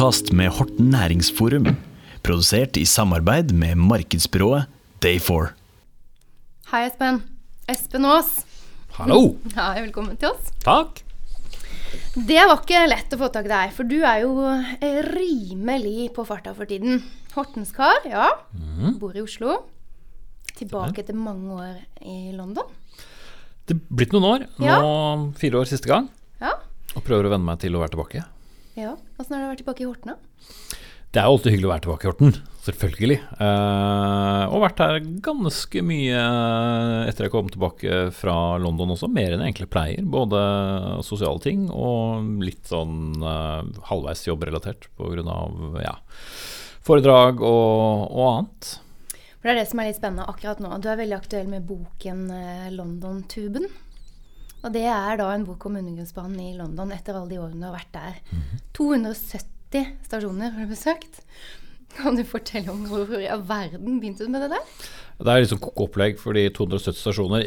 podkast med Horten Næringsforum. Produsert i samarbeid med markedsbyrået Day4. Hei, Espen. Espen Aas. Hallo! Hei, velkommen til oss. Takk. Det var ikke lett å få tak i deg, for du er jo eh, rimelig på farta for tiden. Hortenskar, ja. Bor i Oslo. Tilbake etter mange år i London. Det er blitt noen år. Nå Ja. fire år siste gang. Ja. Og prøver å venne meg til å være tilbake. Ja. Åssen har det vært tilbake i Horten, da? Det er jo alltid hyggelig å være tilbake i Horten. Selvfølgelig. Eh, og vært her ganske mye etter jeg kom tilbake fra London også. Mer enn jeg egentlig pleier. Både sosiale ting og litt sånn eh, halvveis jobbrelatert pga. Ja, foredrag og, og annet. For Det er det som er litt spennende akkurat nå. Du er veldig aktuell med boken eh, 'London-tuben'. Og det er da en bok om undergrunnsbanen i London etter alle de årene du har vært der. 270 stasjoner har du besøkt. Kan du fortelle om hvorfor i all verden begynte du med det der? Det er liksom koko-opplegg for de 270 stasjoner.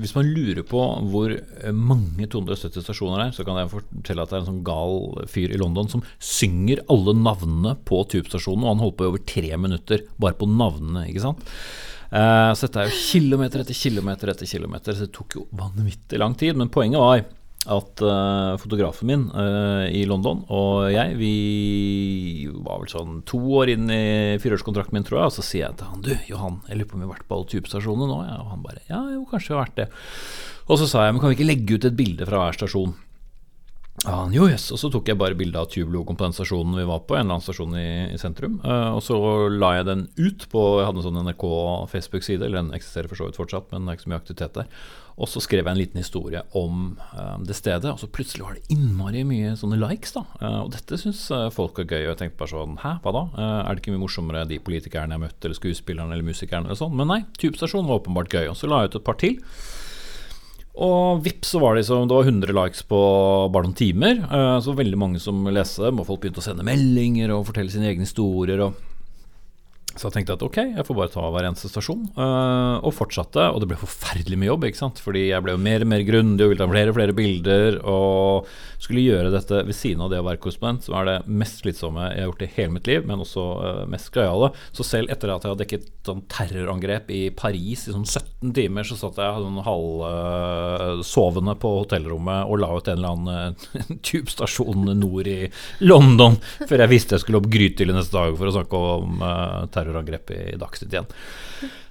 Hvis man lurer på hvor mange 270 stasjoner er, så kan jeg fortelle at det er en sånn gal fyr i London som synger alle navnene på tubestasjonene, og han holdt på i over tre minutter bare på navnene, ikke sant. Eh, så dette er jo kilometer etter kilometer etter kilometer, så det tok jo vanvittig lang tid. Men poenget var at uh, fotografen min uh, i London og jeg, vi var vel sånn to år inn i fireårskontrakten min, tror jeg. Og så sier jeg til han du, Johan, jeg lurer på om vi har vært på alle tubestasjonene nå? Ja, og han bare ja, jo, kanskje vi har vært det. Og så sa jeg men kan vi ikke legge ut et bilde fra hver stasjon? Ja, jo, yes. Og så tok jeg bare bilde av Tube-logoen på den stasjonen vi var på, en eller annen stasjon i, i sentrum. Uh, og så la jeg den ut på Jeg hadde en sånn NRK Facebook-side, eller den eksisterer for så vidt fortsatt, men det er ikke så mye aktivitet der. Og så skrev jeg en liten historie om uh, det stedet, og så plutselig var det innmari mye sånne likes, da. Uh, og dette syns folk er gøy, og jeg tenkte bare sånn Hæ, hva da? Er det ikke mye morsommere de politikerne jeg møtte, eller skuespillerne eller musikerne eller sånn? Men nei, Tube-stasjonen var åpenbart gøy. Og så la jeg ut et par til. Og vips så var det, liksom, det var 100 likes på bare noen timer. eh, Så veldig mange som leste og folk begynte å sende meldinger og fortelle sine egne historier. Og så jeg tenkte at ok, jeg får bare ta hver eneste stasjon. Uh, og fortsatte, og det ble forferdelig mye jobb, ikke sant. Fordi jeg ble jo mer og mer grundig og ville ta flere og flere bilder. Og skulle gjøre dette ved siden av det å være korrespondent, som er det mest slitsomme jeg har gjort i hele mitt liv, men også uh, mest gøyale. Så selv etter at jeg hadde dekket sånn terrorangrep i Paris i sånn 17 timer, så satt jeg sånn halvsovende på hotellrommet og la ut en eller annen eh, tubestasjon nord i London før jeg visste jeg skulle opp Grytidlig neste dag for å snakke om eh, terrorangrep i Dagsnytt igjen.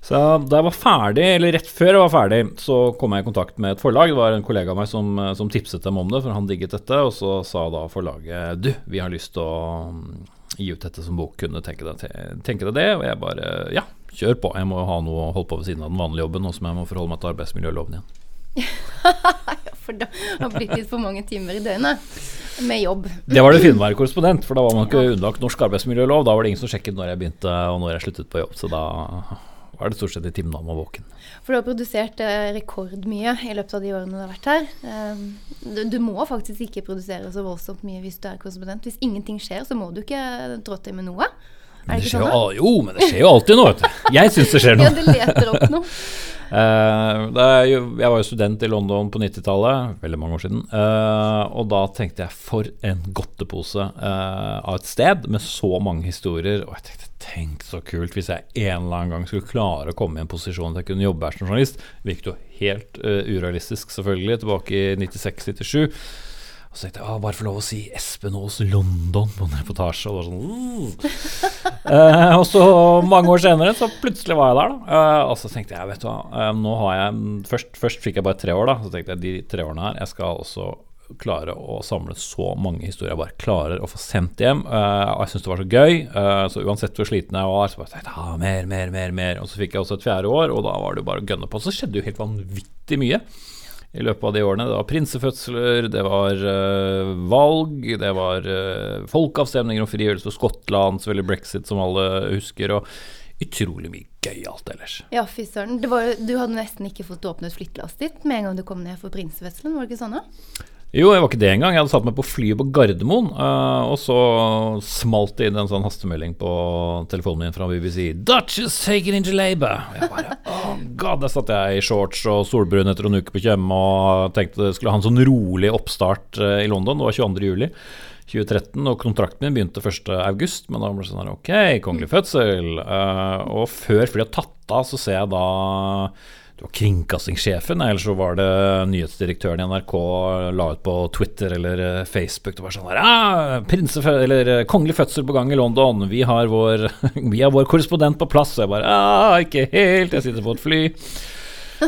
Så da jeg var ferdig, eller rett før jeg var ferdig, så kom jeg i kontakt med et forlag. Det var en kollega av meg som, eh, som tipset dem om det, for han digget dette. Og så sa da forlaget du, vi har lyst til å mm, gi ut dette som bok, kunne tenke deg, tenke deg det? Og jeg bare ja, kjør på. Jeg må jo ha noe å holde på ved siden av den vanlige jobben, nå som jeg må forholde meg til arbeidsmiljøloven igjen. For det har blitt litt for mange timer i døgnet med jobb. Det var det fine å være korrespondent, for da var man ikke underlagt norsk arbeidsmiljølov. Da var det ingen som sjekket når jeg begynte og når jeg sluttet på jobb, så da var det stort sett i timen da man var våken. For du har produsert eh, rekordmye i løpet av de årene du har vært her. Eh, du, du må faktisk ikke produsere så voldsomt mye hvis du er korrespondent. Hvis ingenting skjer, så må du ikke trå til med noe. Er Det det ikke sånn? jo, jo, men det skjer jo alltid noe, vet du. Jeg syns det skjer Ja, noe. leter opp noe. Uh, det jo, jeg var jo student i London på 90-tallet, veldig mange år siden. Uh, og da tenkte jeg for en godtepose uh, av et sted med så mange historier. Og jeg tenkte tenk så kult hvis jeg en eller annen gang skulle klare å komme i en posisjon at jeg kunne jobbe her som journalist. Virket jo helt urealistisk, selvfølgelig, tilbake i 96-97. Og så tenkte jeg ah, bare få lov å si Espen Aas London på en reportasje. Og sånn uh. Eh, og så mange år senere så plutselig var jeg der, da. Eh, og så tenkte jeg, vet du hva, eh, nå har jeg først, først fikk jeg bare tre år, da. Så tenkte jeg de tre årene her, jeg skal også klare å samle så mange historier jeg bare klarer å få sendt hjem. Eh, og jeg syntes det var så gøy. eh, så uansett hvor sliten jeg var, så bare tenkte jeg ah, mer, mer, mer, mer. Og så fikk jeg også et fjerde år, og da var det jo bare å gønne på. Så skjedde jo helt vanvittig mye i løpet av de årene. Det var prinsefødsler, det var uh, valg, det var uh, folkeavstemninger om frigjørelse for Skottland, selvfølgelig brexit, som alle husker, og utrolig mye gøyalt ellers. Ja, fy søren. Du hadde nesten ikke fått åpnet flyttelasset ditt med en gang du kom ned for prinsefødselen, var det ikke sånn? da? Jo, jeg var ikke det engang. Jeg hadde satt meg på flyet på Gardermoen, uh, og så smalt det inn en sånn hastemelding på telefonen min fra BBC. 'Duchess taken into labor'. Jeg bare, oh god, Der satt jeg i shorts og solbrun etter en uke på Tjøme og tenkte det skulle ha en sånn rolig oppstart uh, i London. Det var 22. juli. 2013, og kontrakten min begynte 1.8, men da ble det sånn her Ok, kongelig fødsel. Uh, og før flyet har tatt av, så ser jeg da det var kringkastingssjefen, eller så var det nyhetsdirektøren i NRK la ut på Twitter eller eh, Facebook. Det var sånn her ah, eller eh, Kongelig fødsel på gang i London. Vi har vår, vi har vår korrespondent på plass. Og jeg bare ah, Ikke helt, jeg sitter på et fly.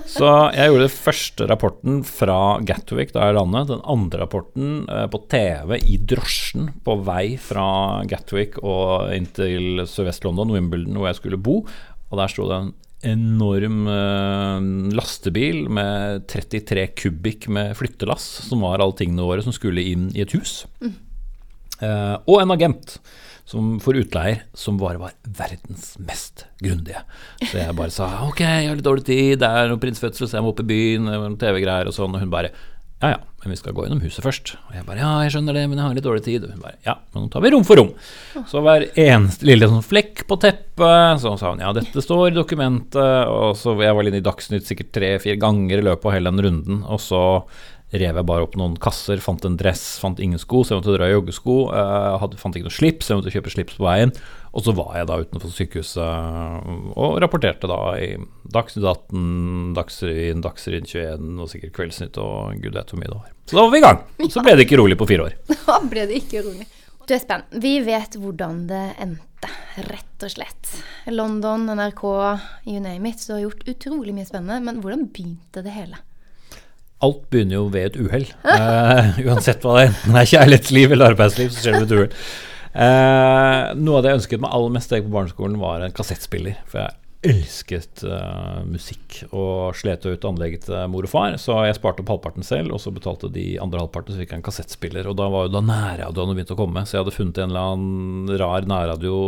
Så jeg gjorde den første rapporten fra Gatwick da jeg landet. Den andre rapporten eh, på TV i drosjen på vei fra Gatwick og inn til Sørvest-London, Wimbledon, hvor jeg skulle bo. Og der sto det en enorm eh, lastebil med 33 kubikk med flyttelass, som var alle tingene våre som skulle inn i et hus. Mm. Eh, og en agent som, for utleier som bare var verdens mest grundige. Så jeg bare sa ok, jeg har litt dårlig tid, det er noen prinsfødsel, så jeg må opp i byen, TV-greier og sånn. Og hun bare ja ja, men vi skal gå gjennom huset først. Og jeg bare ja, jeg skjønner det, men jeg har litt dårlig tid. Og hun bare ja, men nå tar vi rom for rom. Så hver eneste lille sånn flekk på teppet, så sa hun ja, dette står i dokumentet. Og så jeg var inne i Dagsnytt sikkert tre-fire ganger i løpet av hele den runden. Og så rev jeg bare opp noen kasser, fant en dress, fant ingen sko, så jeg måtte dra i joggesko. Uh, fant ikke noe slips, så jeg måtte kjøpe slips på veien. Og så var jeg da utenfor sykehuset og rapporterte da i Dagsnytt 18, Dagsrevyen, Dagsrevyen 21 og sikkert Kveldsnytt og gud vet hvor mye det var. Så da var vi i gang. Så ble det ikke rolig på fire år. Da ble det ikke rolig. Du Espen, vi vet hvordan det endte, rett og slett. London, NRK, you name it. Du har gjort utrolig mye spennende. Men hvordan begynte det hele? Alt begynner jo ved et uhell. Uh, uansett hva det er. Enten det er kjærlighetsliv eller arbeidsliv, så skjer det ved et uhell. Uh, noe av det jeg ønsket meg aller mest jeg på barneskolen, var en kassettspiller. For jeg elsket uh, musikk og slet ut anlegget til mor og far. Så jeg sparte opp halvparten selv, og så betalte de andre halvparten, så fikk jeg en kassettspiller. Og da var jo da nærradioene begynt å komme, så jeg hadde funnet en eller annen rar nærradio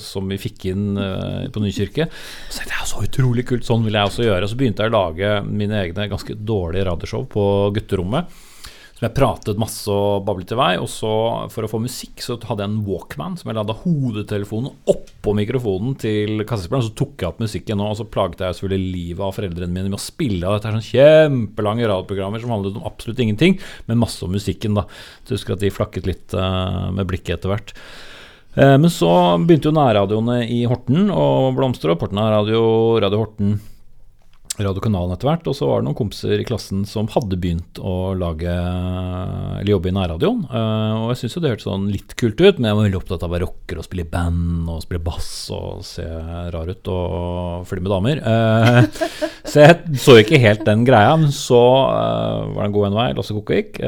som vi fikk inn uh, på Nykirke. Så jeg så utrolig kult, sånn vil jeg også gjøre. Og Så begynte jeg å lage mine egne ganske dårlige radioshow på gutterommet som jeg pratet masse og bablet i vei. Og så, for å få musikk, så hadde jeg en Walkman som jeg lada hodetelefonen oppå mikrofonen til kassespilleren. Så tok jeg opp musikken, og så plaget jeg selvfølgelig livet av foreldrene mine med å spille av dette sånn kjempelange radioprogrammer som handlet om absolutt ingenting, men masse om musikken, da. Så jeg husker at de flakket litt uh, med blikket etter hvert. Uh, men så begynte jo nærradioene i Horten å blomstre opp. Horten Radio, Radio Horten radiokanalen etter hvert. Og så var det noen kompiser i klassen som hadde begynt å lage eller jobbe i nærradioen. Uh, og jeg syns jo det hørtes sånn litt kult ut, men jeg var veldig opptatt av å være rocker og spille i band og spille bass og se rar ut og fly med damer. Uh, så jeg så ikke helt den greia, men så uh, var det en god en vei, Lasse Kokvik,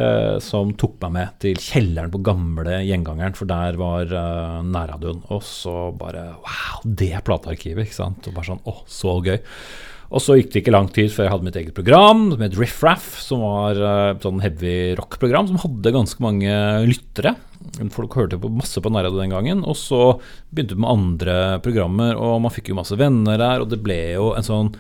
som tok meg med til kjelleren på gamle Gjengangeren, for der var nærradioen. Og så bare Wow, det er platearkivet, ikke sant? Og bare sånn Å, så gøy. Og så gikk det ikke lang tid før jeg hadde mitt eget program het Riff Raff, som var eh, et sånn heavy rock-program som hadde ganske mange lyttere. Folk hørte på masse på nærradio den gangen. Og så begynte vi med andre programmer, og man fikk jo masse venner der, og det ble jo en sånn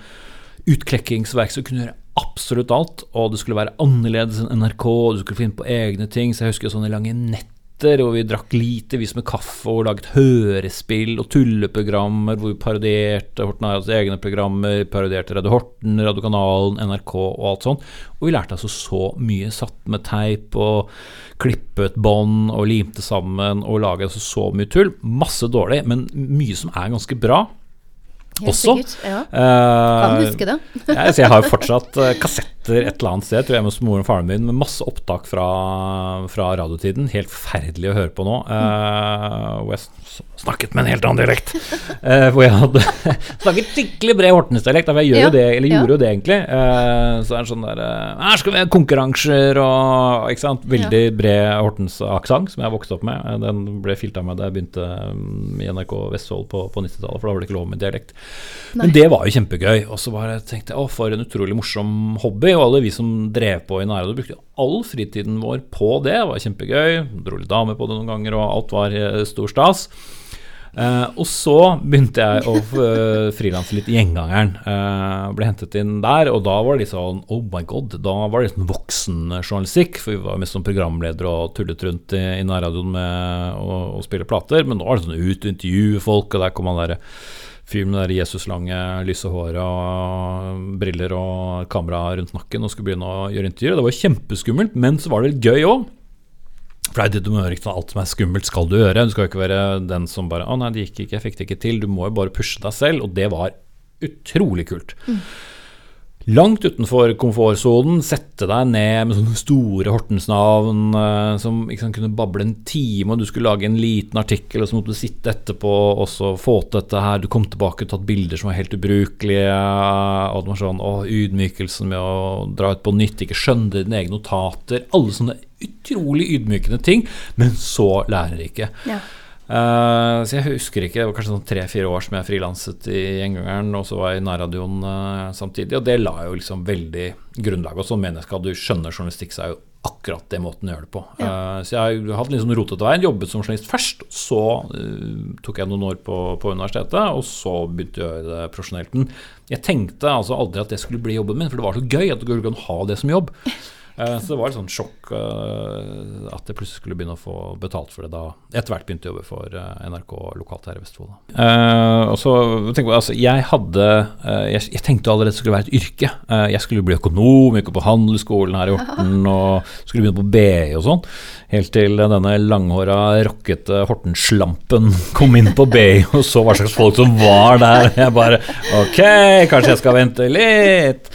utklekkingsverk som kunne gjøre absolutt alt, og det skulle være annerledes enn NRK, og du skulle finne på egne ting. Så jeg husker sånne lange nett netter, og vi drakk lite vis med kaffe og laget hørespill og tulleprogrammer hvor vi parodierte Horten Eias egne programmer, parodierte Radio Horten, Radiokanalen, NRK og alt sånt. Og vi lærte altså så mye. Satt med teip og klippet bånd og limte sammen og laget altså så mye tull. Masse dårlig, men mye som er ganske bra. Helt også. Sikkert, ja. Uh, kan huske det. jeg, jeg har fortsatt uh, kassetter et eller annet sted, tror jeg, hos moren og faren min, med masse opptak fra, fra radiotiden. Helt forferdelig å høre på nå. Uh, hvor jeg snakket med en helt annen dialekt. hvor jeg hadde snakket skikkelig bred Hortnes-dialekt. Jeg gjør ja, jo det, eller gjorde jo det, egentlig. så er det sånn der Her skal vi ha konkurranser og ikke sant? Veldig ja. bred Hortens-aksent som jeg vokste opp med. Den ble filta med da jeg begynte um, i NRK Vestfold på, på 90-tallet, for da var det ikke lov med dialekt. Men det var jo kjempegøy. Og så bare tenkte jeg å, for en utrolig morsom hobby. Og alle vi som drev på i Nærøy, brukte all fritiden vår på det. Det var kjempegøy. Dro litt damer på det noen ganger, og alt var eh, stor stas. Uh, og så begynte jeg å uh, frilanse litt i Gjengangeren. Uh, ble hentet inn der, og da var det litt sånn Oh my god. Da var det liksom voksenjournalistikk, for vi var mest som programledere og tullet rundt i, i nærradioen med å, å, spille plater. Men nå var det sånn ut og intervjue folk, og der kom han derre fyr med det Jesuslange, lyse håret og briller og kamera rundt nakken og skulle begynne å gjøre intervjuer. Det var kjempeskummelt, men så var det litt gøy òg. For det er det ikke? Alt som er skummelt, skal du gjøre. Du skal jo ikke være den som bare 'Å nei, det gikk ikke, jeg fikk det ikke til'. Du må jo bare pushe deg selv, og det var utrolig kult. Langt utenfor komfortsonen, sette deg ned med sånne store Hortensnavn eh, som ikke sant, kunne bable en time, og du skulle lage en liten artikkel, og så måtte du sitte etterpå og så få til dette her. Du kom tilbake og tatt bilder som var helt ubrukelige, og det var sånn å, ydmykelsen med å dra ut på nytt, ikke skjønne dine egne notater. Alle sånne utrolig ydmykende ting, men så lærerike. Ja. Eh, så jeg husker ikke, det var kanskje sånn tre-fire år som jeg frilanset i Gjengangeren, og så var jeg i nærradioen uh, samtidig, og det la jo liksom veldig grunnlag. Og sånn mener jeg skal du skjønner journalistikk, så er jo akkurat det måten å gjøre det på. Eh, så jeg har hatt liksom rotete veien, jobbet som journalist først, så tok jeg noen år på, på universitetet, og så begynte jeg å gjøre det profesjonelt. Men jeg tenkte altså aldri at det skulle bli jobben min, for det var så gøy at du kunne ha det som jobb. Eh, Så det var et sånt sjokk eh, at jeg plutselig skulle begynne å få betalt for det da etter hvert begynte å jobbe for eh, NRK lokalt her i Vestfold. Eh, og så tenk på altså, jeg hadde uh, jeg, jeg tenkte allerede det skulle være et yrke. Uh, jeg skulle bli økonom, gikk på Handelsskolen her i Horten og skulle begynne på BI og sånn. Helt til denne langhåra, rockete Hortenslampen kom inn på BI og så hva slags folk som var der. Jeg bare Ok, kanskje jeg skal vente litt.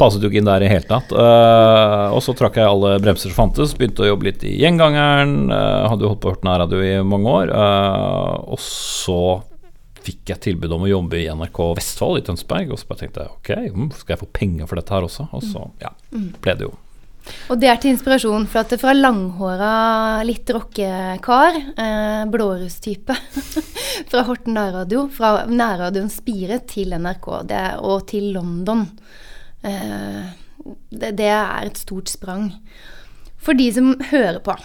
Passet jo ikke inn der i hele tatt. Uh, og så trakk jeg alle bremser som fantes, begynte å jobbe litt i Gjengangeren. Uh, hadde jo holdt på Horten Radio i mange år. Uh, og så fikk jeg tilbud om å jobbe i NRK Vestfold i Tønsberg. Og så bare tenkte jeg ok, mm, skal jeg få penger for dette her også? Og så ja, ble det jo. Og det er til inspirasjon, for at det fra langhåra, litt rockekar, eh, blårustype, fra Horten nærradio, fra nærradioen Spire til NRK det, og til London, det, det er et stort sprang. For de som hører på,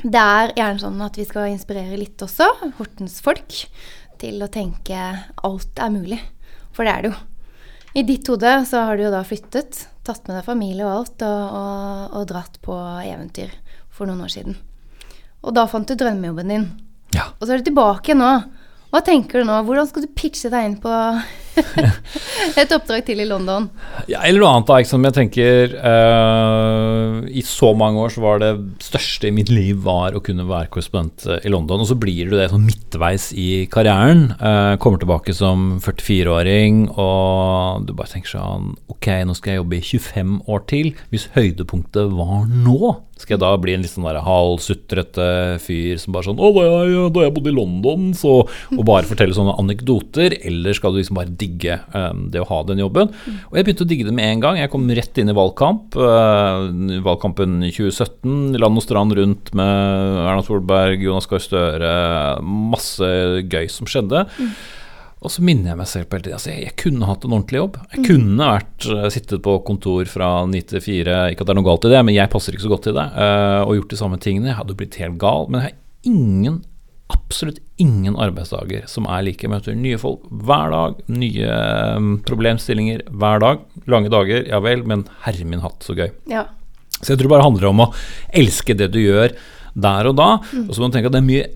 det er gjerne sånn at vi skal inspirere litt også, Hortens folk, til å tenke alt er mulig. For det er det jo. I ditt hode så har du jo da flyttet, tatt med deg familie og alt, og, og, og dratt på eventyr for noen år siden. Og da fant du drømmejobben din. Ja. Og så er du tilbake nå. Hva tenker du nå? Hvordan skal du pitche deg inn på et oppdrag til i London? Ja, eller noe annet da, ikke sant? Jeg tenker uh, I så mange år så var det største i mitt liv var å kunne være korrespondent eh, i London. Og så blir du det sånn midtveis i karrieren. Uh, kommer tilbake som 44-åring, og du bare tenker sånn Ok, nå skal jeg jobbe i 25 år til. Hvis høydepunktet var nå, skal jeg da bli en litt sånn halvsutrete fyr som bare sånn Å, da jeg, da jeg bodde i London, så Og bare fortelle sånne anekdoter. Eller skal du liksom bare digge eh, det å ha den jobben? Og jeg begynte å digge det med en gang. Jeg kom rett inn i valgkamp. eh, valgkampen i 2017. Land og strand rundt med Erna Solberg, Jonas Gahr Støre. Masse gøy som skjedde. Og så minner jeg meg selv på hele tiden altså jeg, kunne hatt en ordentlig jobb. Jeg kunne vært eh, sittet på kontor fra ni til fire, ikke at det er noe galt i det, men jeg passer ikke så godt til det, eh, og gjort de samme tingene. Jeg hadde blitt helt gal. Men jeg har ingen, absolutt ingen arbeidsdager som er like. Møter nye folk hver dag, nye eh, problemstillinger hver dag. Lange dager, ja vel, men herre min hatt, så gøy. Ja. Så jeg tror det bare handler om å elske det du gjør der og da. Og så må du tenke at det er mye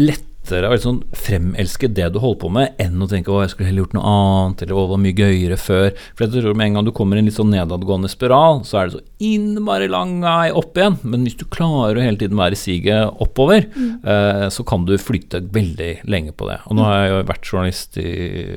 lettere å liksom fremelske det du holder på med, enn å tenke å jeg skulle heller gjort noe annet, eller å det var mye gøyere før. For jeg tror med en gang du kommer i en litt sånn nedadgående spiral, så er det så innmari lang vei opp igjen. Men hvis du klarer å hele tiden være i siget oppover, eh, så kan du flytte veldig lenge på det. Og nå har jeg jo vært journalist i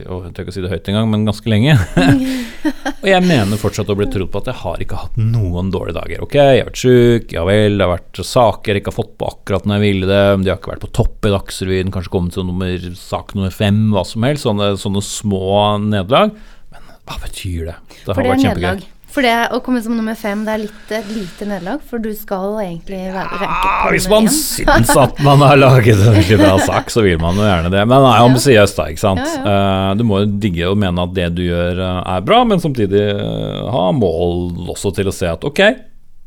og jeg tør ikke å si det høyt engang, men ganske lenge. Og jeg mener fortsatt å bli trodd på at jeg har ikke hatt noen dårlige dager. Ok, jeg har vært sjuk, ja vel, det har vært saker jeg ikke har fått på akkurat når jeg ville det, de har ikke vært på topp i Dagsrevyen, kanskje kommet til nummer, sak nummer fem, hva som helst. Sånne, sånne små nederlag. Men hva betyr det? Det For har det vært kjempegøy. For det å komme som nummer fem, det er litt, et lite nederlag, for du skal egentlig være ranket Ja, hvis man syns at man har laget en veldig bra sak, så vil man jo gjerne det. Men er ambisiøst, da. ikke sant? Ja, ja. Du må jo digge og mene at det du gjør eh, er bra, men samtidig eh, ha mål også til å se at ok,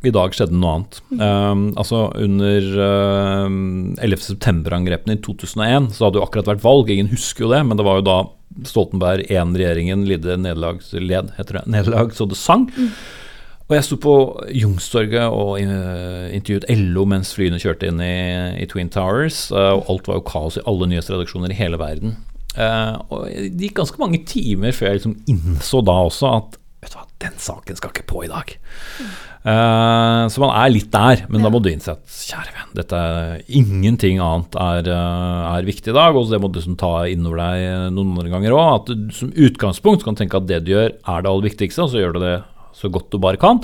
i dag skjedde noe annet. Um, altså Under uh, 11. september-angrepene i 2001 så hadde jo akkurat vært valg, ingen husker jo det, men det var jo da Stoltenberg I-regjeringen lidde nederlag, heter det, nederlag så det sang. Og jeg sto på Youngstorget og eh, intervjuet LO mens flyene kjørte inn i, i Twin Towers, uh, og alt var jo kaos i alle nyhetsredaksjoner i hele verden. Uh, og det gikk ganske mange timer før jeg liksom innså da også at vet du hva, den saken skal ikke på i dag. Eh, så man er litt der, men da må du innse at kjære venn, dette er, ingenting annet er, eh, er viktig i dag. Og det må du liksom ta innover deg noen andre ganger òg. At du som utgangspunkt kan tenke at det du gjør er det aller viktigste, og så gjør du det så godt du bare kan.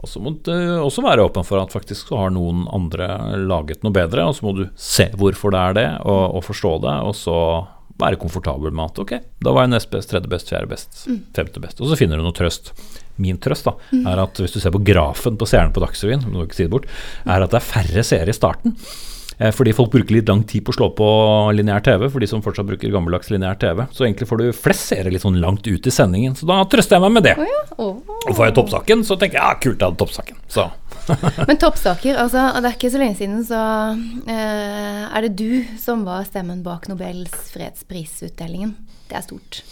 Og så må du også være åpen for at faktisk så har noen andre laget noe bedre, og så må du se hvorfor det er det, og, og forstå det, og så være komfortabel med at ok, da var jeg nest best, tredje best, fjerde best, femte best. Og så finner du noe trøst. Min trøst da, er at hvis du ser på grafen på seerne på Dagsrevyen, er at det er færre seere i starten. Eh, Fordi folk bruker litt lang tid på å slå på lineær TV, for de som fortsatt bruker gammeldags lineær TV. Så egentlig får du flest seere litt sånn langt ut i sendingen. Så da trøster jeg meg med det. Oh, ja. oh. Og får jeg toppsaken, så tenker jeg ja, kult, jeg hadde toppsaken. Så Men toppsaker, altså, det er ikke så lenge siden så eh, er det du som var stemmen bak Nobels fredsprisutdelingen. Det er stort.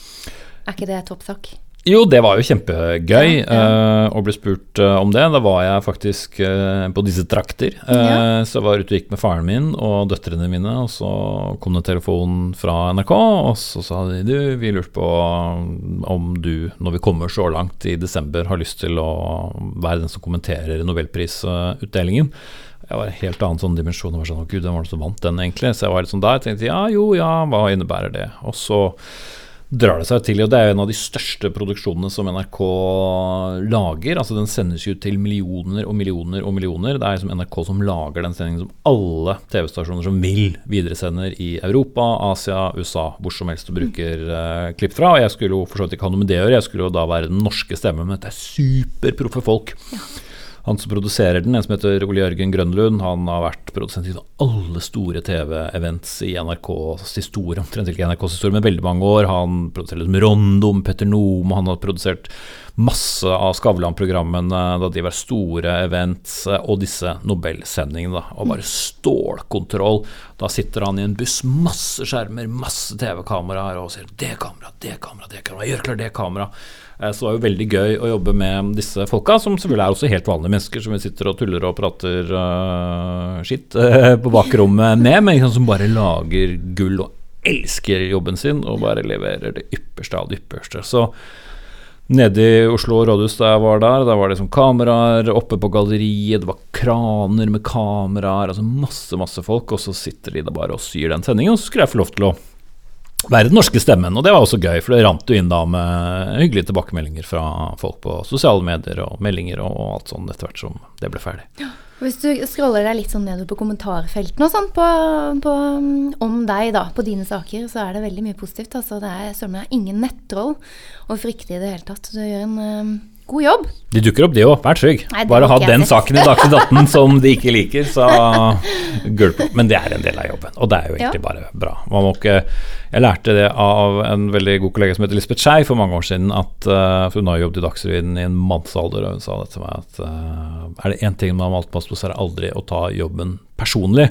Er ikke det toppsak? Jo, det var jo kjempegøy eh, å bli spurt eh, om det. Da var jeg faktisk eh, på disse trakter. Ja. Så jeg var ute og gikk med faren min og døtrene mine, og så kom det telefon fra NRK, og så sa de du, vi lurte på om du, når vi kommer så langt i desember, har lyst til å være den som kommenterer nobelprisutdelingen. Jeg var en helt annen sånn dimensjon. og var sånn, gud, hvem var det som vant den egentlig? Så jeg var litt sånn der, tenkte ja, jo, ja, hva innebærer det? Og så drar det seg til, og det er jo en av de største produksjonene som NRK lager. altså Den sendes jo til millioner og millioner og millioner. Det er liksom NRK som lager den sendingen som alle TV-stasjoner som vil videresender i Europa, Asia, USA, hvor som helst du bruker uh, klipp fra. Og jeg skulle jo for så vidt ikke ha noe med det å gjøre, jeg skulle jo da være den norske stemmen, men dette er superproffe folk. Han som produserer den, en som heter Ole Jørgen Grønlund, han har vært produsent i alle store TV-events i NRKs historie, omtrent ikke NRKs historie, men veldig mange år. Han produserer liksom Rondom, Petter Nome, han har produsert masse av Skavlan-programmene da de var store events, og disse Nobelsendingene. da, Og bare stålkontroll. Da sitter han i en buss, masse skjermer, masse TV-kameraer, og sier 'det kamera, det kamera, det kamera', gjør klar det kamera. Eh, Så det var jo veldig gøy å jobbe med disse folka, som selvfølgelig er også helt vanlige mennesker som vi sitter og tuller og prater uh, skitt uh, på bakrommet med, men liksom som bare lager gull og elsker jobben sin og bare leverer det ypperste av det ypperste. Så Nede i Oslo rådhus da jeg var der, der var det liksom kameraer oppe på galleriet, det var kraner med kameraer, altså masse, masse folk, og så sitter de der bare og syr den sendingen, og så skulle jeg få lov til å være den norske stemmen, og det var også gøy, for det rant jo inn da med hyggelige tilbakemeldinger fra folk på sosiale medier og meldinger og alt sånn etter hvert som det ble ferdig. Hvis du scroller deg litt sånn nedover på kommentarfeltene og sånn på, på, om deg, da, på dine saker, så er det veldig mye positivt. Altså, det er søren meg ingen nettroll å frykte i det hele tatt. Du gjør en eh, god jobb. De dukker opp, de òg, vær trygg. Nei, Bare ha den saken i Dagsnytt 18 som de ikke liker, så gulp. Men det er en del av jobben, og det er jo egentlig Ja. bare bra. Man må ikke Jeg lærte det av en veldig god kollega som heter Lisbeth Skei for mange år siden, at uh, for hun har jobbet i Dagsrevyen i en mannsalder, og hun sa det til meg at uh, er det én ting man må passe på, så er det aldri å ta jobben personlig.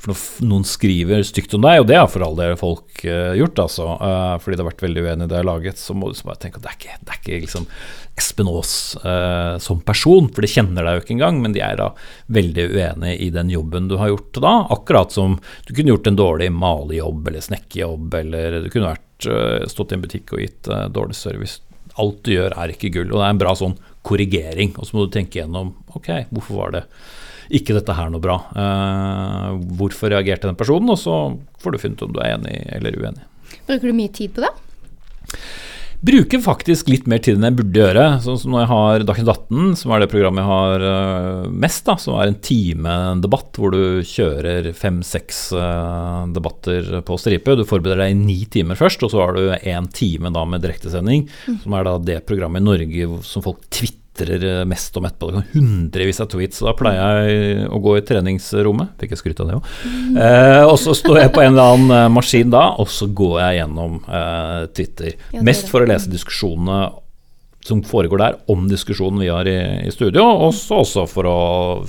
For når noen skriver stygt om deg, og det har for all del folk uh, gjort, altså, uh, fordi det har vært veldig uenig i det jeg har laget, så må du bare tenke at det er ikke, det er ikke liksom Espen Aas uh, som person, for de kjenner deg jo ikke engang, men de er da veldig uenig i den jobben du har gjort da. Akkurat som du kunne gjort en dårlig malejobb eller snekkerjobb, eller du kunne vært, eh, stått i en butikk og gitt eh, dårlig service. Alt du gjør er ikke gull, og det er en bra sånn korrigering. Og så må du tenke gjennom ok, hvorfor var det ikke dette her noe bra? Eh, hvorfor reagerte den personen? Og så får du funnet om du er enig eller uenig. Bruker du mye tid på det? Bruker faktisk litt mer tid enn jeg burde gjøre. Sånn som når jeg har Dagsnytt 18, som er det programmet jeg har øh, mest, da, som er en time debatt hvor du kjører fem-seks øh, debatter på stripe. Du forbereder deg i ni timer først, og så har du én time da med direktesending, som er da det programmet i Norge som folk twitrer mest om etterpå. Det kan hundrevis av tweets, så da pleier jeg å gå i treningsrommet. Fikk jeg skryt av det òg. Eh, og så står jeg på en eller annen eh, maskin da, og så går jeg gjennom eh, Twitter. Er Mest for å lese diskusjonene som foregår der om diskusjonen vi har i, i studio, og så også for å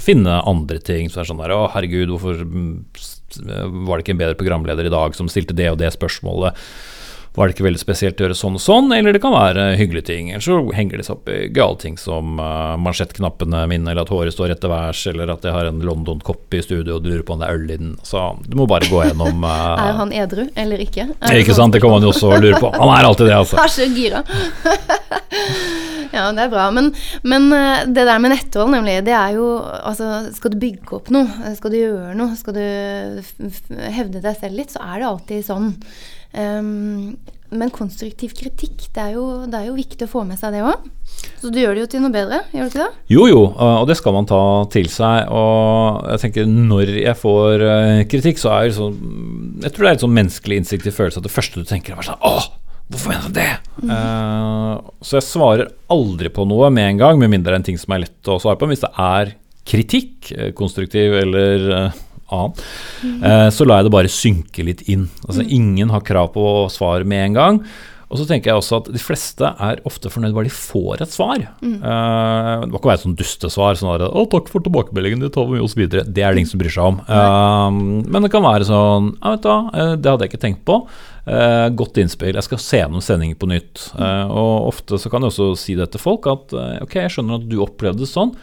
finne andre ting. Så er sånn der Å, herregud, hvorfor mm, var det ikke en bedre programleder i dag som stilte det og det spørsmålet? Var det ikke veldig spesielt å gjøre sånn og sånn, eller det kan være hyggelige ting. Eller så henger de seg opp i gale ting som uh, mansjettknappene mine, eller at håret står etter værs, eller at jeg har en London-kopp i studio og du lurer på om det er øl i den. Så du må bare gå gjennom uh, Er han edru eller ikke? Er Ikke sant, det kan man jo også lure på. Han er alltid det, altså. Er så gira. Ja, det er bra. Men, men eh, det der med netthold, nemlig, det er jo Altså, skal du bygge opp noe, skal du gjøre noe, skal du hevde deg selv litt, så er det alltid sånn. Um, men konstruktiv kritikk, det er, jo, det er jo viktig å få med seg det òg. Så du gjør det jo til noe bedre, gjør du ikke det? Jo, jo, og det skal man ta til seg. Og jeg tenker når jeg får eh, kritikk, så er det sånn Jeg tror det er et sånn menneskelig instinktiv følelse at det første du tenker, er sånn Åh, hvorfor mener du det? Mm. Uh, så jeg svarer aldri på noe med en gang, med mindre det er en ting som er lett å svare på. Hvis det er kritikk, eh, konstruktiv eller uh, annen, mm. uh, så lar jeg det bare synke litt inn. Altså mm. Ingen har krav på svar med en gang. Og så tenker jeg også at De fleste er ofte fornøyd bare de får et svar. Mm. Eh, det må ikke være et sånn dustesvar. sånn at, 'Å, takk for tilbakemeldingen, det tar vi oss videre'. Det er det ingen som bryr seg om. Eh, men det kan være sånn ja, vet du hva, Det hadde jeg ikke tenkt på. Eh, godt innspill. Jeg skal se gjennom sendingen på nytt. og ofte så kan jeg også si det til folk at ok, jeg skjønner at du opplevde det sånn,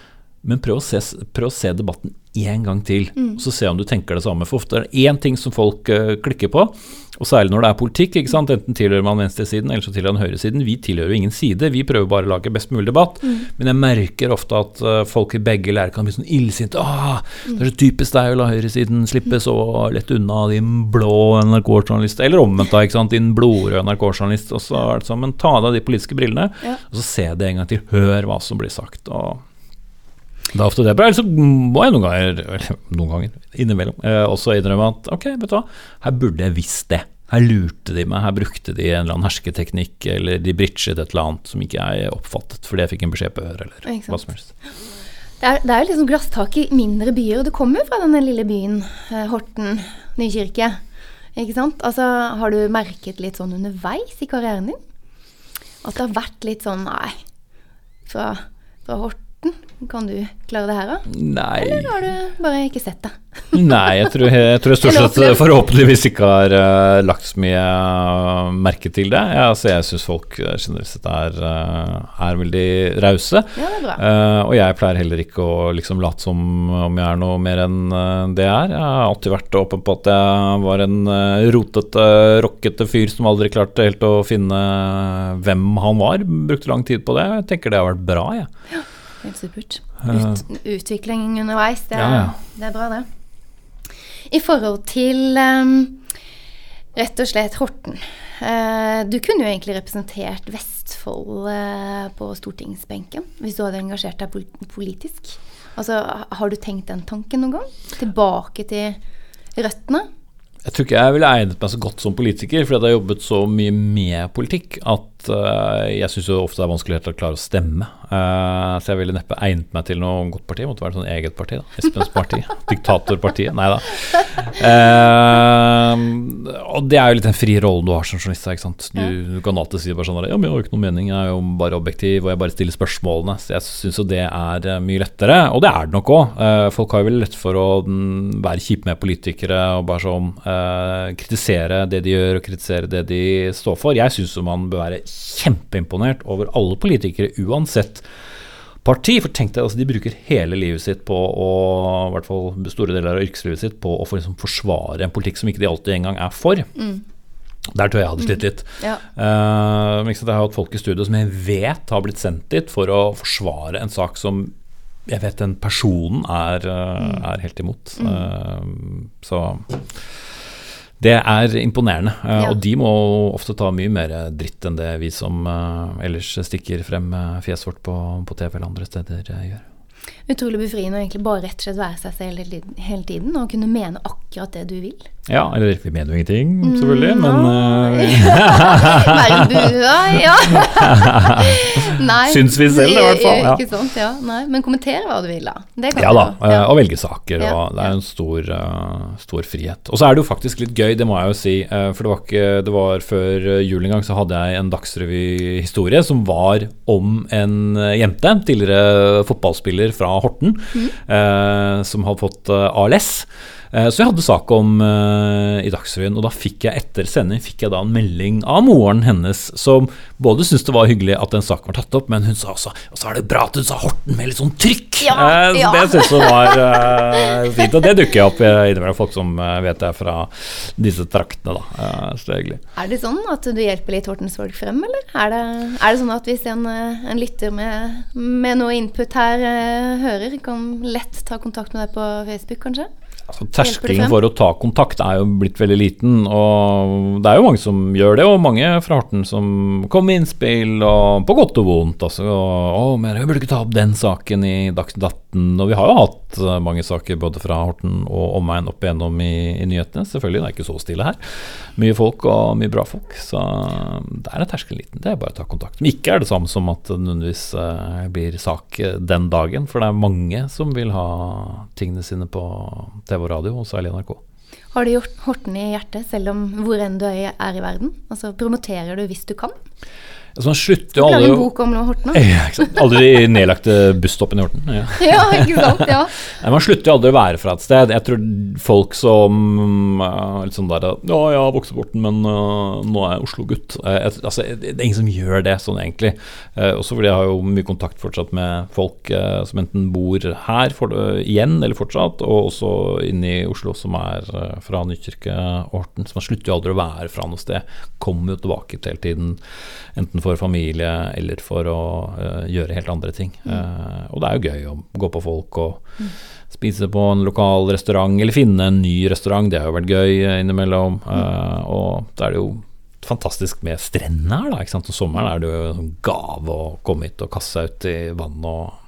men prøv å se, prøv å se debatten én gang til, mm. så se om du tenker det samme. For ofte er det én ting som folk uh, klikker på, og særlig når det er politikk. ikke sant? Enten tilhører man venstresiden eller så tilhører man høyresiden. Vi tilhører jo ingen side, vi prøver bare å lage best mulig debatt. Mm. Men jeg merker ofte at uh, folk i begge leirer kan bli sånn illsinte. Ah, det er så typisk deg å la høyresiden slippe så lett unna, din blå NRK-journalist. Eller omvendt, da, ikke sant? din blodrøde NRK-journalist. Og så er det sånn, men ta av deg de politiske brillene, ja. og så se det en gang til. Hør hva som blir sagt. og det er ofte det. Eller så må jeg noen ganger, eller noen ganger, innimellom, eh, også innrømme at ok, vet du hva, her burde jeg visst det. Her lurte de meg, her brukte de en eller annen hersketeknikk, eller de bridget et eller annet som ikke jeg oppfattet fordi jeg fikk en beskjed på øret, eller hva som helst. Det er, det er jo liksom glasstak i mindre byer, og det kommer jo fra denne lille byen, eh, Horten, Nykirke. Ikke sant? Altså, har du merket litt sånn underveis i karrieren din? At det har vært litt sånn Nei, fra, fra Horten kan du klare det her, da? Nei. Eller har du bare ikke sett det? Nei, jeg tror jeg, jeg, tror stort sett forhåpentligvis ikke har uh, lagt så mye uh, merke til det. Ja, altså, jeg syns folk uh, generelt sett er, er veldig rause. Ja, det er bra. og jeg pleier heller ikke å liksom late som om jeg er noe mer enn det jeg er. Jeg har alltid vært åpen på at jeg var en rotete, rockete fyr som aldri klarte helt å finne hvem han var. Brukte lang tid på det. Jeg tenker det har vært bra, jeg. Ja. Helt supert. Ut, utvikling underveis, det er, ja, ja. det er, bra, det. I forhold til um, rett og slett Horten. Uh, du kunne jo egentlig representert Vestfold uh, på stortingsbenken hvis du hadde engasjert deg politisk. Altså, har du tenkt den tanken noen gang? Tilbake til røttene? Jeg tror ikke jeg ville egnet meg så godt som politiker, fordi jeg har jobbet så mye med politikk at uh, jeg syns ofte det er vanskelig å klare å stemme. Uh, så jeg ville neppe egnet meg til noe godt parti. Det måtte være et sånn eget parti. da, Espens parti. Diktatorpartiet. Nei da. Uh, og det er jo litt den frie rollen du har som journalist. ikke sant? Du, du kan alltid si bare sånn Ja, men jeg har jo ikke noe mening, jeg er jo bare objektiv, og jeg bare stiller spørsmålene. Så jeg syns jo det er mye lettere, og det er det nok òg. folk har jo veldig lett for å um, være kjipe med politikere og bare sånn kritisere det de gjør og kritisere det de står for. Jeg syns man bør være kjempeimponert over alle politikere uansett parti. For tenk deg, altså, de bruker hele livet sitt på å, i hvert fall store deler av yrkeslivet sitt på å for, liksom, forsvare en politikk som ikke de alltid engang er for. Mm. Der tror jeg jeg hadde slitt litt. Mm. Ja. Uh, jeg har hatt folk i studio som jeg vet har blitt sendt dit for å forsvare en sak som jeg vet den personen er, uh, er helt imot. Uh, så det er imponerende. Uh, ja. Og de må ofte ta mye mer dritt enn det vi som uh, ellers stikker frem fjeset vårt på, på TV eller andre steder, gjør utrolig befriende å egentlig bare rett og slett være seg selv hele tiden og kunne mene akkurat det du vil. Ja, eller vi mener jo ingenting, selvfølgelig, mm, men uh, Være bua, ja. Nei. Syns vi selv, i hvert fall. Ja. Ikke sant, ja. Nei, men kommentere hva du vil, da. ja da, ja. og velge saker. Og det er en stor, uh, stor, frihet. Og så er det jo faktisk litt gøy, det må jeg jo si, uh, for det var, ikke, det var før jul en gang så hadde jeg en Dagsrevy-historie som var om en jente, tidligere fotballspiller fra Horten, mm. eh, som har fått eh, ALS. Eh, så jeg hadde sak om uh, i Dagsrevyen, og da fikk jeg etter sending fikk jeg da en melding av moren hennes som både syntes det var hyggelig at den saken var tatt opp, men hun sa også og så er det bra at hun sa Horten med litt sånn trykk. Ja, uh, ja. Det syntes hun var uh, fint, og det dukker opp innimellom folk som vet det fra disse traktene, da. så det er hyggelig. Er det sånn at du hjelper litt Hortens folk frem, eller? Er det, er det sånn at hvis en, en lytter med, med noe input her hører, kan lett ta kontakt med deg på Facebook, kanskje? Altså, terskelen for å ta kontakt er jo blitt veldig liten, og det er jo mange som gjør det, og mange fra Horten som kommer med innspill, og på godt og vondt. Altså, og, å, men jeg burde ikke ta opp den saken i Dagsnytt 18, og vi har jo hatt eh, mange saker både fra Horten og omegn opp igjennom i, i, nyhetene. Selvfølgelig, det er ikke så stille her. Mye folk og mye bra folk, så der er terskelen liten. Det er bare å ta kontakt. Men ikke er det samme som at det nødvendigvis uh, blir sak den dagen, for det er mange som vil ha tingene sine på TV TV og radio, og særlig NRK. Har du gjort Horten i hjertet, selv om hvor enn du er i verden? Altså, Promoterer du hvis du kan? Altså, man slutter jo aldri Lage en bok om Horten, da. alle de nedlagte busstoppene i Horten. Ja. ja, ikke sant, ja. Nei, man slutter jo aldri å være fra et sted. Jeg tror folk som uh, litt sånn der Ja, jeg har vokst opp Horten, men uh, nå er jeg Oslo-gutt. Uh, altså, det er ingen som gjør det sånn, egentlig. Uh, også fordi jeg har jo mye kontakt fortsatt med folk som enten bor her for, igjen, eller fortsatt, og også inne i Oslo, som er fra Nykirke og Horten. Så man slutter jo aldri å være fra noe sted. Kommer jo tilbake til hele tiden, enten for familie eller for å uh, gjøre helt andre ting. Uh, og det er jo gøy å gå på folk og mm. spise på en lokal restaurant, eller finne en ny restaurant. Det har jo vært gøy innimellom. Uh, og da er det jo fantastisk med strendene her, da. Ikke sant? Og sommeren er det jo en gave å komme hit og kaste seg ut i vannet og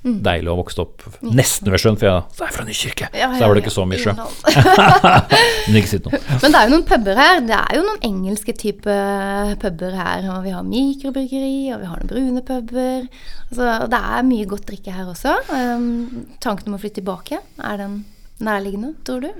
Mm. Deilig å vokse opp nesten ved sjøen, for jeg, så er jeg fra Nykirke. Ja, ja, så er det ikke så mye sjø. Men ikke sitt noe. Men det er jo noen puber her. Det er jo noen engelske type puber her. Og vi har mikrobryggeri, og vi har noen brune puber. Altså, det er mye godt drikke her også. Um, tanken om å flytte tilbake, er den nærliggende, tror du?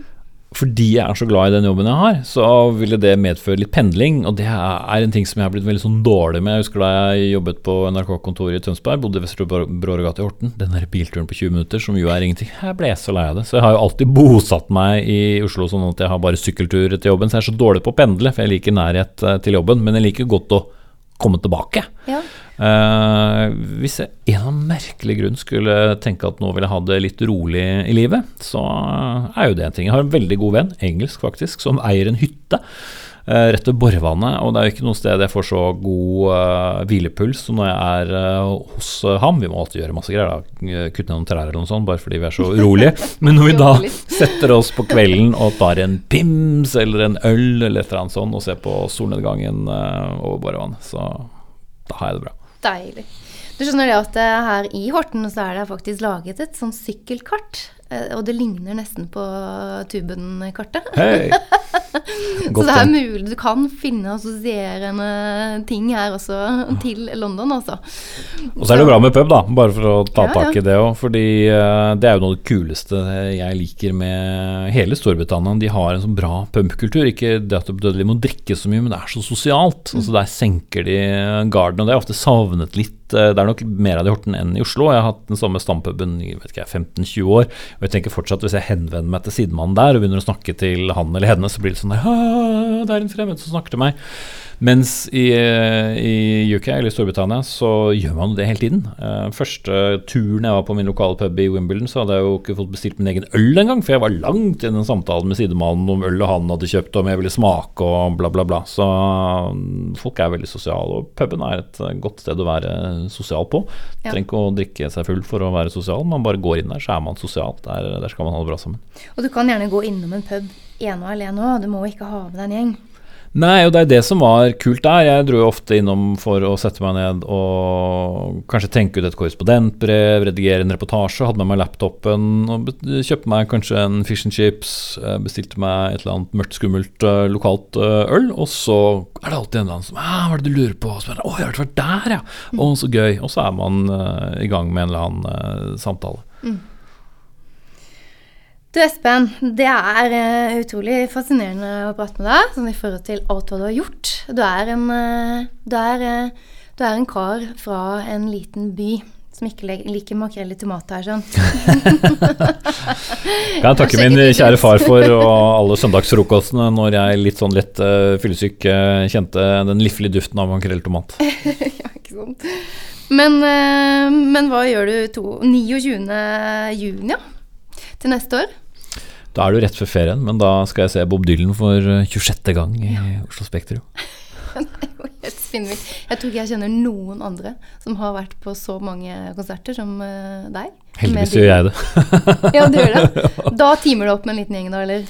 Fordi jeg er så glad i den jobben jeg har, så ville det medføre litt pendling. Og det er en ting som jeg har blitt veldig sånn dårlig med. Jeg husker da jeg jobbet på NRK-kontoret i Tønsberg, bodde i Vestre Bråregate i Horten. Den der bilturen på 20 minutter, som jo er ingenting. Jeg ble så lei av det. Så jeg har jo alltid bosatt meg i Oslo sånn at jeg har bare sykkeltur til jobben. Så jeg er så dårlig på å pendle, for jeg liker nærhet eh, til jobben. Men jeg liker godt å komme tilbake. Ja. Uh, hvis jeg en av merkelig grunn skulle tenke at nå vil jeg ha det litt rolig i livet, så er jo det en ting. Jeg har en veldig god venn, engelsk faktisk, som eier en hytte uh, rett ved Borvannet. Og det er jo ikke noe sted jeg får så god uh, hvilepuls som når jeg er hos ham. Vi må alltid gjøre masse greier, da. kutte ned noen trær eller noe sånt, bare fordi vi er så urolige. Men når vi da setter oss på kvelden og tar en pims eller en øl eller et eller annet sånt og ser på solnedgangen over Borvannet, så da har jeg det bra. Deilig. Du skjønner det at eh, her i Horten så er det faktisk laget et sånn sykkelkart. Eh, og det ligner nesten på Tuben-kartet. Hey. så det er mulig du kan finne assosierende ting her også til London, altså. Og så er det bra med pub, da, bare for å ta ja, tak i det òg. Fordi uh, det er jo noe av det kuleste jeg liker med hele Storbritannia. De har en sånn bra pubkultur. Ikke det at de må drikke så mye, men det er så sosialt. Mm. Altså Der senker de garden, og det er ofte savnet litt det er nok mer av det i Horten enn i Oslo. Jeg har hatt den samme stampuben i 15-20 år. Og jeg tenker fortsatt hvis jeg henvender meg til sidemannen der og begynner å snakke til han eller henne, så blir det sånn det er en fremmed som snakker til meg. Mens i, eh, i, UK eller Storbritannia så gjør man det hele tiden. Uh, første turen jeg var på min lokale pub i Wimbledon, så hadde jeg jo ikke fått bestilt min egen øl engang, for jeg var langt i den samtalen med sidemannen om ølet han hadde kjøpt, om jeg ville smake og bla, bla, bla. Så mm, folk er veldig sosiale, og puben er et eh, godt sted å være sosial på. Ja. Trenger ikke å drikke seg full for å være sosial, man bare går inn der, så er man sosial. Der, der skal man ha det bra sammen. Og du kan gjerne gå innom en pub ene og alene òg, du må ikke ha med deg en gjeng. Nei, og det er det som var kult der. Jeg dro jo ofte innom for å sette meg ned og kanskje tenke ut et korrespondentbrev, redigere en reportasje. Hadde med meg laptopen og kjøpte meg kanskje en fish and chips. Eh, bestilte meg et eller annet mørkt, skummelt uh, lokalt uh, øl. Og så er det alltid en eller annen som ah, 'Hva er det du lurer på?' Og så bare 'Å, jeg har vært der, ja'. Mm. Å, så gøy. Og så er man uh, i gang med en eller annen samtale. Mm. Du Espen, det er uh, utrolig fascinerende å prate med deg sånn i forhold til alt hva du har gjort. Du er en, uh, du er, uh, du er en kar fra en liten by som ikke liker makrell i tomat her, sånn. Kan jeg takke min kjære far for og alle søndagsfrokostene når jeg litt sånn lett fyllesyk eh, kjente den liflige duften av makrell i tomat. ja, ikke sant. Men, eh, men hva gjør du to, 29. juni, ja? Til neste år? Da er du rett før ferien, men da skal jeg se Bob Dylan for eh, 26. gang i Oslo Spektrum. Jeg tror ikke jeg kjenner noen andre som har vært på så mange konserter som eh, deg. Heldigvis gjør jeg det. Ja, du gjør det. Da timer du opp med en liten gjeng, da, eller?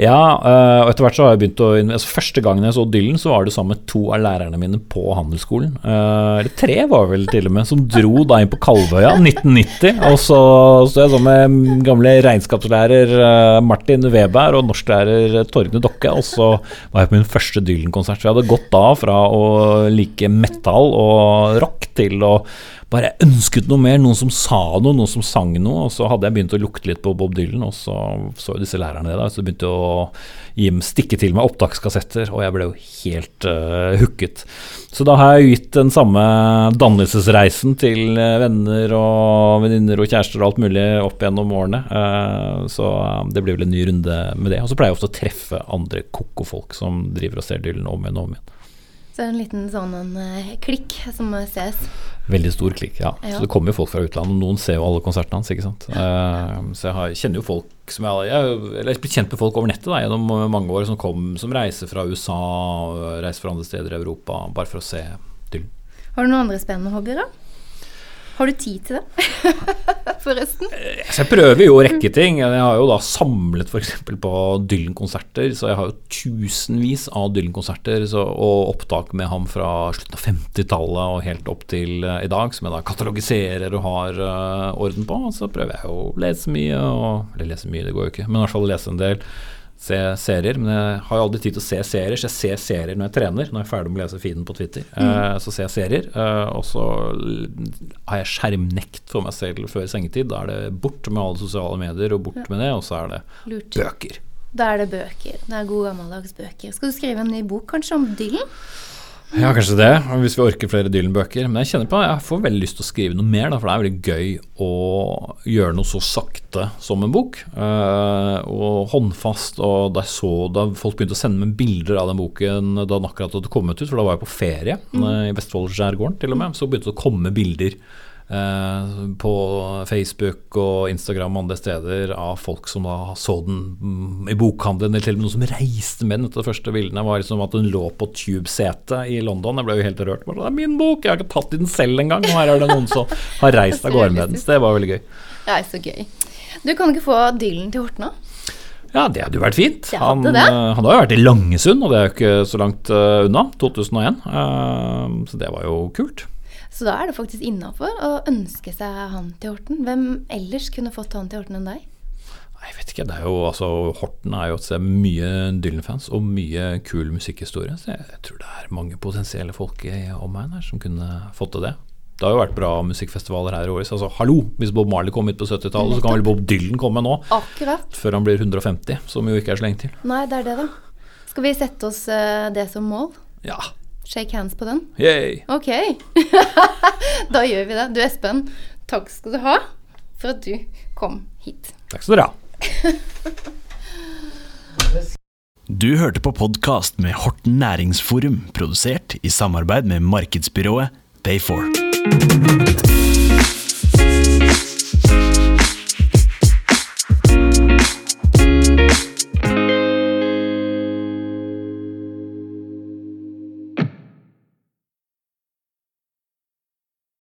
Ja, øh, og etter hvert så har jeg begynt å altså Første gangen jeg så Dylan, så var det sammen med to av lærerne mine på handelsskolen. Eh, eller tre var vel til og med, som dro da inn på Kalvøya 1990. Og så sto jeg sammen med gamle regnskapslærer eh, Martin Weber og norsklærer Torgne Dokke, og så var jeg på min første Dylan-konsert. Så jeg hadde gått da fra å like metal og rock til å bare ønsket noe mer, noen som sa noe, noen som sang noe. Og så hadde jeg begynt å lukte litt på Bob Dylan, og så så jo disse lærerne det. da, Så begynte jeg å gi dem stikke til meg opptakskassetter, og jeg ble jo helt uh, hooket. Så da har jeg gitt den samme dannelsesreisen til eh, venner og venninner og kjærester og alt mulig opp gjennom årene. Uh, så det blir vel en ny runde med det. Og så pleier jeg ofte å treffe andre koko-folk som driver og ser Dylan om igjen og om igjen. Så det er en liten sånn en, eh, klikk som ses. Veldig stor klikk, ja. Ja. Så det kommer jo folk fra utlandet, noen ser jo alle konsertene hans, ikke sant. Uh, så jeg har, kjenner jo folk som jeg, jeg, har- eller blitt kjent med folk over nettet da, gjennom mange år, som, kom, som reiser fra USA, reiser fra andre steder i Europa, bare for å se Dylan. Har du noen andre spennende hobbyer, da? Har du tid til det? Forresten. Så jeg prøver jo å rekke ting. Jeg har jo da samlet f.eks. på Dylan-konserter, så jeg har jo tusenvis av Dylan-konserter og opptak med ham fra slutten av 50-tallet og helt opp til eh, i dag, som jeg da katalogiserer og har eh, orden på. Så prøver jeg å lese mye, og, eller lese mye, det går jo ikke, men i hvert fall lese en del. Se serier, men jeg har jo aldri tid til å se serier, så jeg ser serier når jeg trener. Når jeg er ferdig med å lese feeden på Twitter, eh, så ser jeg serier. eh, og så har jeg skjermnekt for meg selv før sengetid. Da er det bort med alle sosiale medier, og bort med det, og så er det Lurt. bøker. Da er det bøker. Det er gode gammeldags bøker. Skal du skrive en ny bok kanskje om Dylan? Ja, kanskje det, hvis vi orker flere Dylan-bøker. Men jeg kjenner på jeg får veldig lyst til å skrive noe mer, da, for det er veldig gøy å gjøre noe så sakte som en bok. eh, og håndfast. Og da så da folk begynte å sende meg bilder av den boken da den akkurat hadde kommet ut, for da var jeg på ferie mm. i Vestfoldskjærgården til og med, så begynte det å komme bilder. Eh, på Facebook og Instagram og andre steder av folk som da så den mm, i bokhandelen, eller til og med noen som reiste med den. etter de første bildene var liksom at den lå på Tube-setet i London. Jeg ble jo helt rørt. Det er min bok! Jeg har ikke tatt i den selv engang. Og her er det noen som har reist av gårde med den. Så det var veldig gøy. Er så gøy. Du kan ikke få Dylan til Horten òg? Ja, det hadde jo vært fint. Han, eh, han har jo vært i Langesund, og det er jo ikke så langt eh, unna. 2001. eh, så det var jo kult. Så da er det faktisk innafor å ønske seg han til Horten. Hvem ellers kunne fått han til Horten enn deg? Jeg vet ikke, det er jo, altså, Horten er jo et sted mye Dylan-fans og mye kul musikkhistorie. Så jeg, tror det er mange potensielle folk i omegn her som kunne fått til det. Det har jo vært bra musikkfestivaler her i året. Altså, hallo, hvis Bob Marley kom hit på 70-tallet, så kan vel Bob Dylan komme nå? Akkurat. Før han blir 150, som jo ikke er så lenge til. Nei, det er det, da. Skal vi sette oss eh, det som mål? Ja, Shake hands på den? yay! Ok. da gjør vi det. Du Espen, takk skal du ha for at du kom hit. Takk skal dere ha. Du hørte på podkast med Horten Næringsforum, produsert i samarbeid med markedsbyrået Pay4.